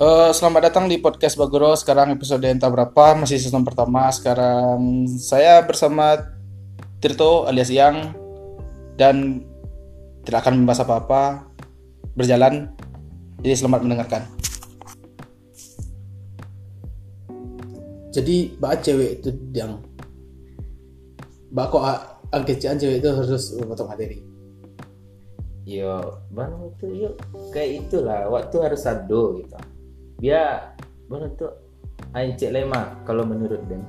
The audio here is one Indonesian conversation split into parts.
Eh, selamat datang di podcast Bagoro. Sekarang episode entah berapa, masih season pertama. Sekarang saya bersama Tirto alias Yang dan tidak akan membahas apa-apa. Berjalan. Jadi selamat mendengarkan. Jadi bak cewek itu yang bak kok angkecian cewek itu harus memotong materi. Yo, bang itu yuk kayak itulah waktu harus ado gitu. Dia bang itu cek lema kalau menurut Dan.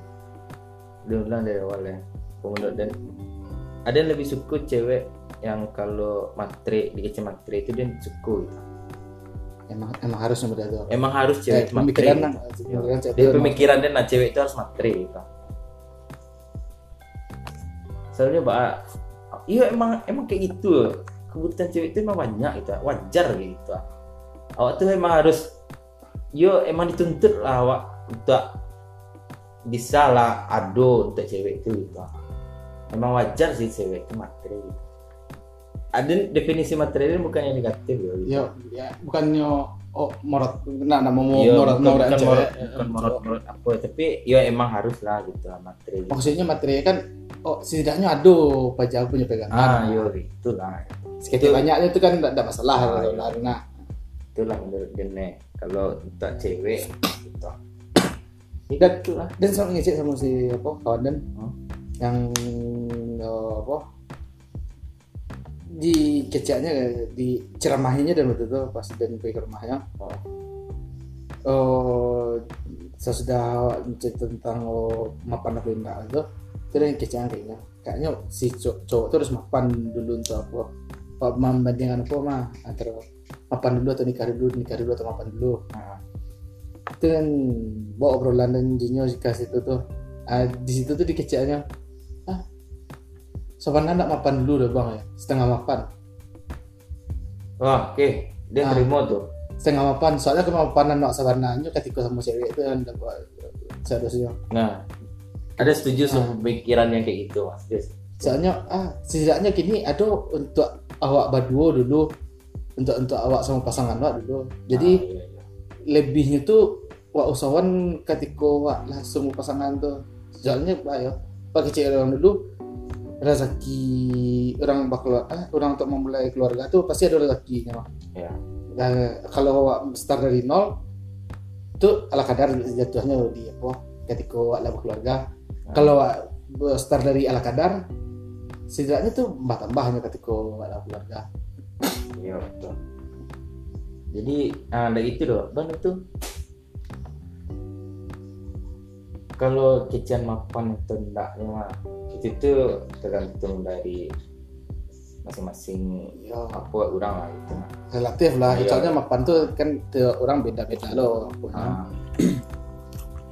Dia bilang dari awalnya. Kalau menurut Dan ada yang lebih suka cewek yang kalau matre dikecil matre itu dia suka gitu. Emang emang harus seperti itu. Emang harus cewek matre. pemikiran gitu. lah. Pemikiran Dia pemikiran dia nah cewek itu harus matre gitu. Soalnya bah, iya emang emang kayak gitu. Kebutuhan cewek itu emang banyak gitu, wajar gitu. Awak tuh emang harus, yo emang dituntut lah awak untuk bisa lah ado untuk cewek itu gitu. Emang wajar sih cewek itu materi gitu. Ada definisi materi ini bukan yang negatif ya. Gitu. ya, ya bukannya oh morot nah nama mau Iya, morot bukan, morot bukan morot, bukan morot, morot apa, tapi ya emang harus lah gitu lah materi. maksudnya materi kan oh setidaknya aduh pajak punya pegangan Ah, yo itulah. sekitar banyaknya itu kan tidak masalah Ah, iya. karena Itulah menurut Gene. Kalau untuk cewek gitu. Dan- itulah. dan sama ngecek sama si apa kawan dan Hmm. yang eh, apa di kecaknya di ceramahinya dan waktu itu pas dan pergi ke rumahnya Oh. oh saya sudah cerita tentang oh, mapan apa enggak itu itu yang kecaknya kayaknya kayaknya si cowok, cowok itu harus mapan dulu untuk apa apa membandingkan apa mah antara mapan dulu atau nikah dulu nikah dulu atau mapan dulu Nah, itu kan bawa obrolan dan jinyo jika situ tuh ah, di situ tuh dikecilnya ah sopan anak mapan dulu deh bang ya setengah mapan Wah, oke. Dia Ah. terima tuh. setengah mapan soalnya kemapanan nak sabarnanya ketika sama cewek itu yang dapat seharusnya Nah, ada setuju Ah. sama pemikiran yang kayak gitu, Mas. Soalnya ah setidaknya gini ada untuk awak berdua dulu untuk untuk awak sama pasangan awak dulu jadi Ah, iya, iya. lebihnya tuh wak usahawan ketika wak langsung pasangan tuh soalnya pak ya pakai cewek orang dulu rezeki orang bakal ah, orang untuk memulai keluarga tuh pasti ada rezekinya Mak. Ya. Nah, kalau wak start dari nol tuh ala kadar jatuhnya di apa ketika wak lah keluarga Nah. kalau wak start dari ala kadar setidaknya tuh tambah tambahnya ketika wak lah keluarga Iya, betul. Jadi, ah, ada itu doh. Bang itu kalau kecian mapan atau enggaknya mah itu tuh tergantung dari masing-masing ya apa orang lah itu mah. relatif lah Iya. soalnya mapan tuh kan tiap orang beda beda loh Ah.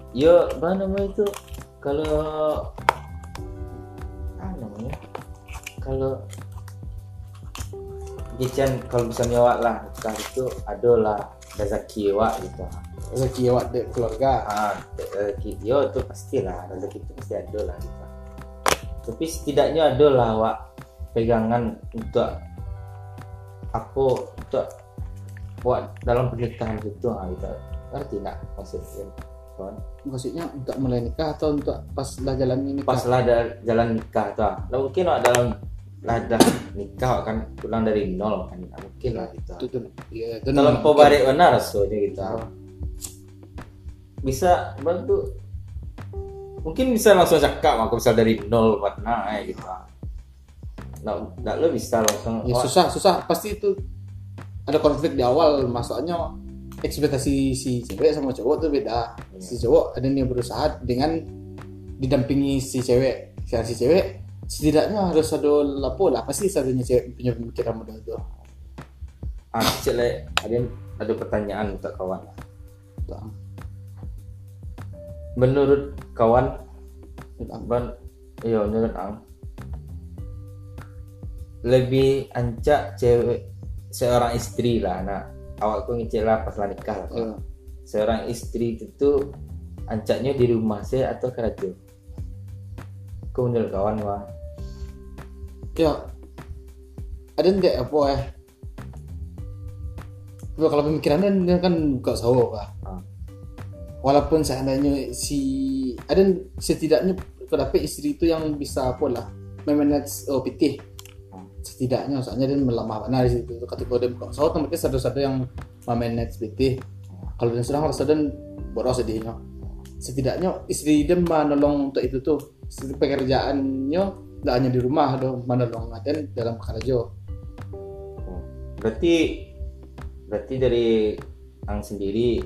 Yo, apa namanya itu? Kalau apa namanya? Kalau Gican kalau bisa nyawak lah nikah itu ada lah rezeki wak gitu. rezeki awak di keluarga Ah, rezeki yo itu pastilah rezeki itu pasti ada lah gitu. Tapi setidaknya ada lah wak pegangan untuk apa untuk buat dalam pernikahan gitu ah gitu. Ngerti nggak maksudnya? kawan? maksudnya untuk mulai nikah atau untuk pas lah jalan ini pas lah ada jalan nikah tuh mungkin lah dalam lah ada nikah kan pulang dari nol kan Nggak mungkin lah gitu. Itu tuh ya itu dalam mungkin. pembalik benar soalnya gitu? Oh. bisa bantu. Mungkin bisa langsung cakap aku bisa dari nol mana eh gitu. Nggak nggak lo bisa langsung. Ya wah, susah susah. Pasti itu ada konflik di awal. Masalahnya ekspektasi si cewek sama cowok tuh beda. Iya. si cowok ada yang berusaha dengan didampingi si cewek. Si si cewek setidaknya harus ada lapo lah. Pasti satunya cewek punya pemikiran modal itu ah cile ada ada pertanyaan untuk kawan. Tuh. menurut kawan ban iya menurut ang lebih ancak cewek seorang istri lah nah awakku ngecek lah pas lah nikah lah Eh, seorang istri itu ancaknya di rumah saya atau kerja kau menurut kawan wah ya. Ada nggak apa eh kalau pemikirannya dia kan buka usaha kah. Ah. walaupun seandainya si ada setidaknya kenapa istri itu yang bisa apa lah memanage OPT Ah. setidaknya soalnya dia melemah mana di situ. Ketika dia buka usaha otomatis ada-ada yang memanage PT kalau dia sedang harus dan boros sedihnya setidaknya istri dia menolong untuk itu tuh pekerjaannya tidak hanya di rumah dong menolong ada dalam kerja berarti berarti dari ang sendiri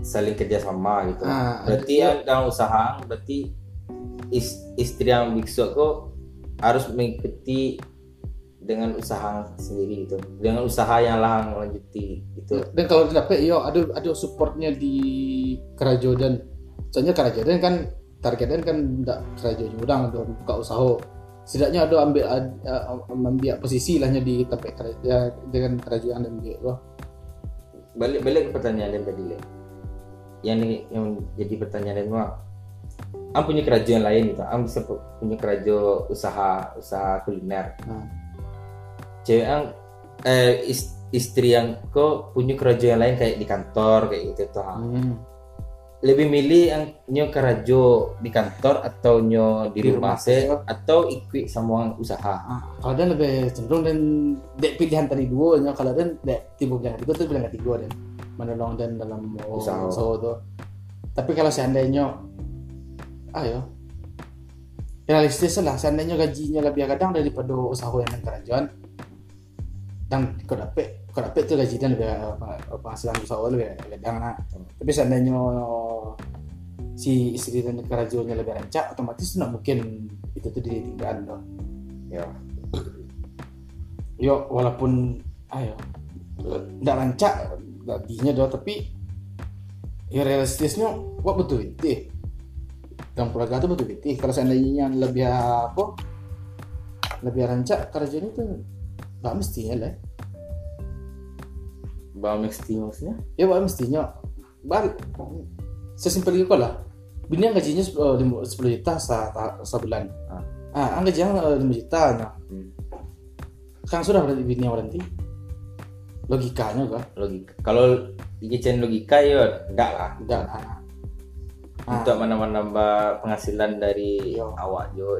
saling kerjasama gitu. Ah, berarti yang dalam usaha berarti is- istri yang biksu kok harus mengikuti dengan usaha sendiri gitu. Dengan usaha yang lah lanjuti gitu. Dan kalau dapat yo ada ada supportnya di kerajaan dan soalnya kerajaan kan targetnya kan tidak kerajaan udang buka usaha setidaknya ada ambil uh, ambil posisi lahnya di tempat kerajaan dengan kerajaan dan dia wah. Balik balik ke pertanyaan yang tadi yang ini yang jadi pertanyaan mah am punya kerajaan lain gitu. Am bisa pu- punya kerajaan usaha usaha kuliner. Nah. cewek ang eh is- istri yang kok punya kerajaan lain kayak di kantor kayak gitu tuh hmm. Lebih milih yang nyo kerajo di kantor atau nyo di, Di rumah rumah se atau ikut sama usaha. Ah, kalau dia lebih cenderung dan dek pilihan tadi dua nya kalau dia dek timbul pilihan tiga tuh pilihan ketiga dan menolong dan dalam Usaha. usaha tuh tapi kalau seandainya ayo. Realistis lah seandainya gajinya lebih kadang daripada usaha yang kerajaan dan kau dapat kau dapat tuh gajinya lebih penghasilan usaha lebih kadang nah. tapi seandainya si istri dan kerajaannya lebih rancak otomatis tidak mungkin itu tuh ditinggalkan dong ya. Yo walaupun ayo nggak rancak gajinya doh tapi ya realistisnya wah betul itu dalam keluarga itu betul itu kalau seandainya yang lebih apa lebih rancak kerjaan itu nggak mestinya lah bang mesti maksudnya? Ya nggak mestinya balik sesimpel itu lah. Bini yang gajinya sepuluh lima- sepuluh juta sa, ta- sebulan. Ah. ah ang gajinya eh, lima juta nah. Hmm. kan sudah berarti bini yang berhenti logikanya kan logika kalau dikecen logika ya enggak lah. Enggak lah. Ah. untuk menambah penghasilan dari Iya. awak jo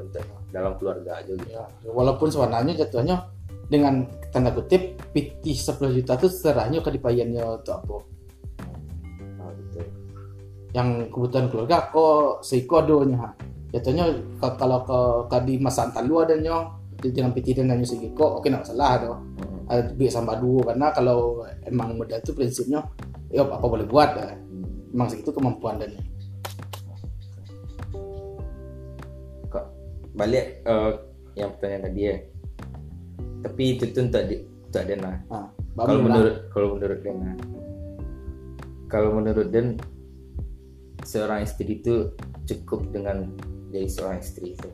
dalam keluarga aja gitu. Ya, walaupun sebenarnya jatuhnya dengan tanda kutip pitih 10 juta itu serahnya ke dipayannya untuk apa Nah, gitu. yang kebutuhan keluarga kok seiko adonya jatuhnya kalau ke, ke di masa antar lu adanya di- dengan pitih dan hanya segiko oke nggak masalah do Hmm. ada biar sama dua karena kalau emang modal itu prinsipnya ya apa boleh buat dah. Hmm. emang segitu kemampuan dan kok balik eh, yang pertanyaan tadi ya tapi itu tuh untuk di untuk Dena. Ah, kalau menurut kalau menurut Dena. Kalau menurut Den seorang istri itu cukup dengan jadi seorang istri itu.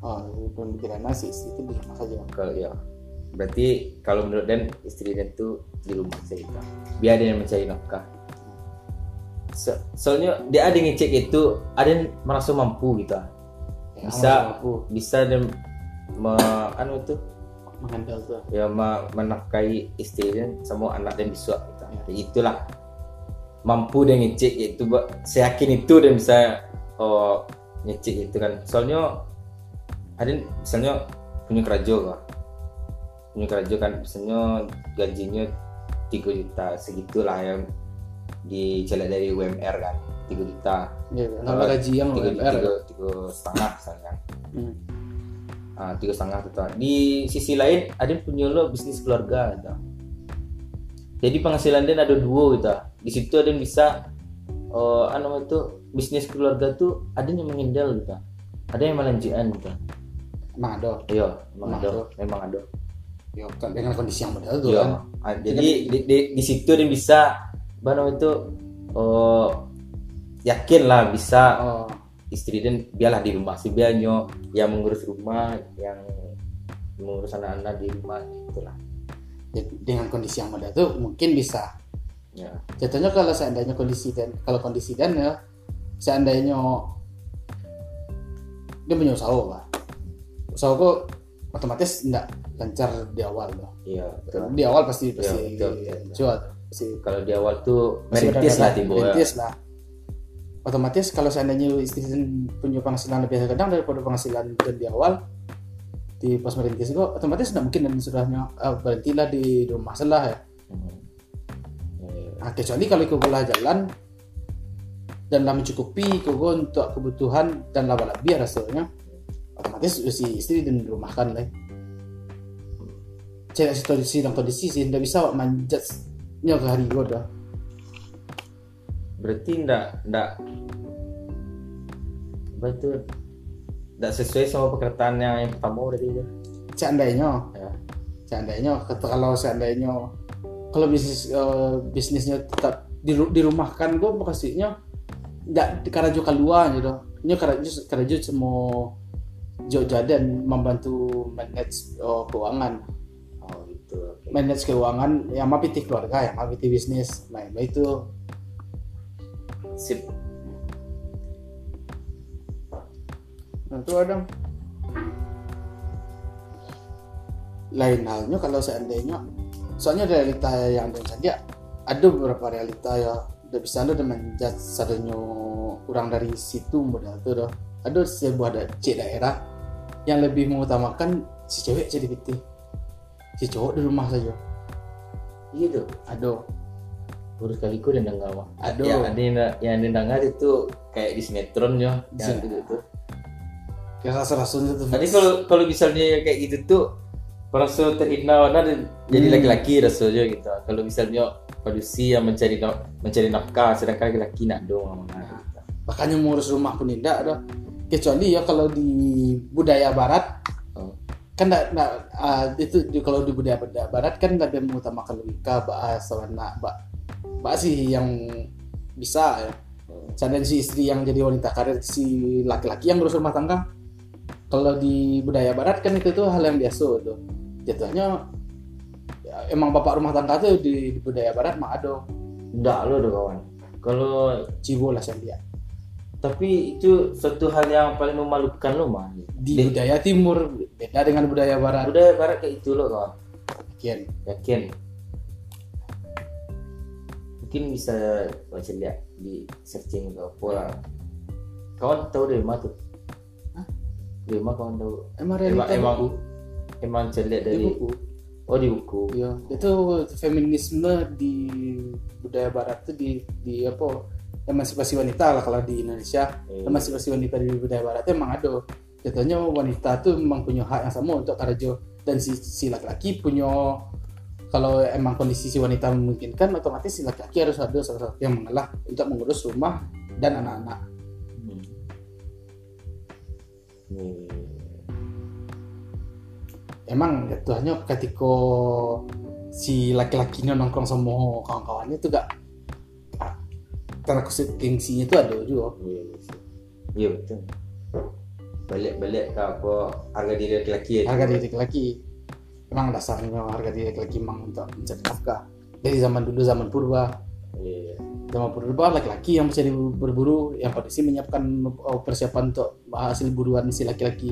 Oh pemikiran nasi itu di rumah saja. Kalau ya. Berarti kalau menurut Den istri Den tuh di rumah saja. Biar dia yang mencari nafkah. So- soalnya dia ada ngecek itu ada yang merasa mampu gitu. Ya, Bisa. mampu. bisa dan me, anu itu menghandle tuh ya me- menafkahi istri dan sama anak dan biswa gitu. Ya. Ya, itulah. Mampu dan ngecek itu saya yakin itu dan bisa oh, ngecek itu kan. Soalnya ada misalnya punya kerajo punya kerajo kan misalnya gajinya 3 juta segitulah yang dicelak dari UMR kan 3 juta. Ya kalau gaji yang tiga UMR tiga tiga setengah misalnya. Hmm. Ah, tiga setengah total. Di sisi lain ada punya lo bisnis keluarga gitu. Jadi penghasilan dia ada dua gitu. Di situ ada yang bisa eh anu itu bisnis keluarga tuh ada yang mengendal gitu. Ada yang melanjutkan gitu. emang ada Iya, Memang ada, memang ada. ya kan dengan kondisi yang modal tuh Iya. kan Ah, jadi di, di, di situ dia bisa namanya itu oh yakin lah bisa oh istri dan biarlah di rumah. Sih biarnya yang mengurus rumah yang mengurus anak-anak di rumah itulah. Jadi dengan kondisi yang modal tuh mungkin bisa. Ya. Jatuhnya kalau seandainya kondisi dan kalau kondisi dan ya seandainya dia punya usaha pak. Usaha kok otomatis nggak lancar di awal loh iya betul. di awal pasti Iya, pasti betul, betul, betul. cuat pasti. Kalau di awal tuh merintis ada- lah ya. merintis lah otomatis kalau seandainya istri punya penghasilan lebih kadang daripada penghasilan dan di awal di pas merintis kok otomatis nggak mungkin dan sudahnya ah, berhentilah di rumah selah ya. Hmm. Nah, kecuali kalau kau bola jalan dan lah mencukupi kau untuk kebutuhan dan laba lebih rasanya otomatis si istri di rumah kan lah cek situasi dan kondisi sih tidak bisa manjat nya ke hari gua dah berarti ndak ndak apa itu? Ndak sesuai sama pekerjaan yang, yang pertama berarti itu? Seandainya. Ya. Seandainya kalau seandainya kalau bisnis eh, bisnisnya tetap di dirumahkan gue nggak karena juga keluar gitu. Ini karena juga semua jo dan membantu manage eh, keuangan. Oh gitu oke. Manage keuangan yang mapiti keluarga yang mapiti bisnis. Nah itu sip. Nah, itu ada lain halnya kalau seandainya soalnya realita yang dengan saja. Ada beberapa realita ya. Udah bisa dengan menjat sadanya kurang dari situ modal tuh doh ada sebuah da cek daerah yang lebih mengutamakan si cewek jadi piti. Si cowok di rumah saja. Iya tuh ada baru sekali ku dan dengar mah Aduh. ya ada yang yang dengar itu kayak di sinetron ya yang gitu tuh kayak rasa rasanya tuh Tadi kalau kalau misalnya kayak gitu tuh merasa terhina warna dan jadi Hmm. laki-laki rasanya gitu. Kalau misalnya produksi yang mencari mencari nafkah sedangkan laki-laki nak dong gitu. makanya ngurus rumah pun tidak ada kecuali ya kalau di budaya barat kan nggak nggak, ah, itu kalau di budaya barat kan lebih mengutamakan logika bahasa warna mbak mbak sih yang bisa ya Seandainya si istri yang jadi wanita karir si laki-laki yang ngurus rumah tangga kalau di budaya barat kan itu tuh hal yang biasa tuh jatuhnya ya, emang bapak rumah tangga tuh di, di budaya barat mah ada Enggak lo dong kawan. Kalau cibo lah lihat tapi itu suatu hal yang paling memalukan lo mah. di Di- budaya timur beda dengan budaya barat Udah barat kayak itu lo kawan. Kian. Yakin. Mungkin bisa baca lihat di searching ke apa lah. Kawan tahu dari mana tuh? Dari mana kawan tahu? emang Emang emang buku emang celiak di dari buku oh di buku. Iya, itu feminisme di budaya barat itu di di apa? Emansipasi wanita lah kalau di Indonesia. Eh, Emansipasi wanita di budaya barat itu emang ada. Jatuhnya wanita tuh memang punya hak yang sama untuk kerja dan si, si laki-laki punya kalau emang kondisi si wanita memungkinkan otomatis si laki-laki harus ada salah satu yang mengalah untuk mengurus rumah dan anak-anak. hmm. Emang jatuhnya ketika si laki-lakinya nongkrong sama kawan-kawannya itu gak karena kusip gengsinya itu ada juga Iya, iya sih. Iya betul. Balik-balik ke apa harga diri laki-laki ya. harga diri laki emang dasarnya harga diri laki emang untuk mencari nafkah. Dari zaman dulu zaman purba. Iya. zaman purba laki-laki yang bisa berburu yang kondisi menyiapkan oh, persiapan untuk hasil buruan si laki-laki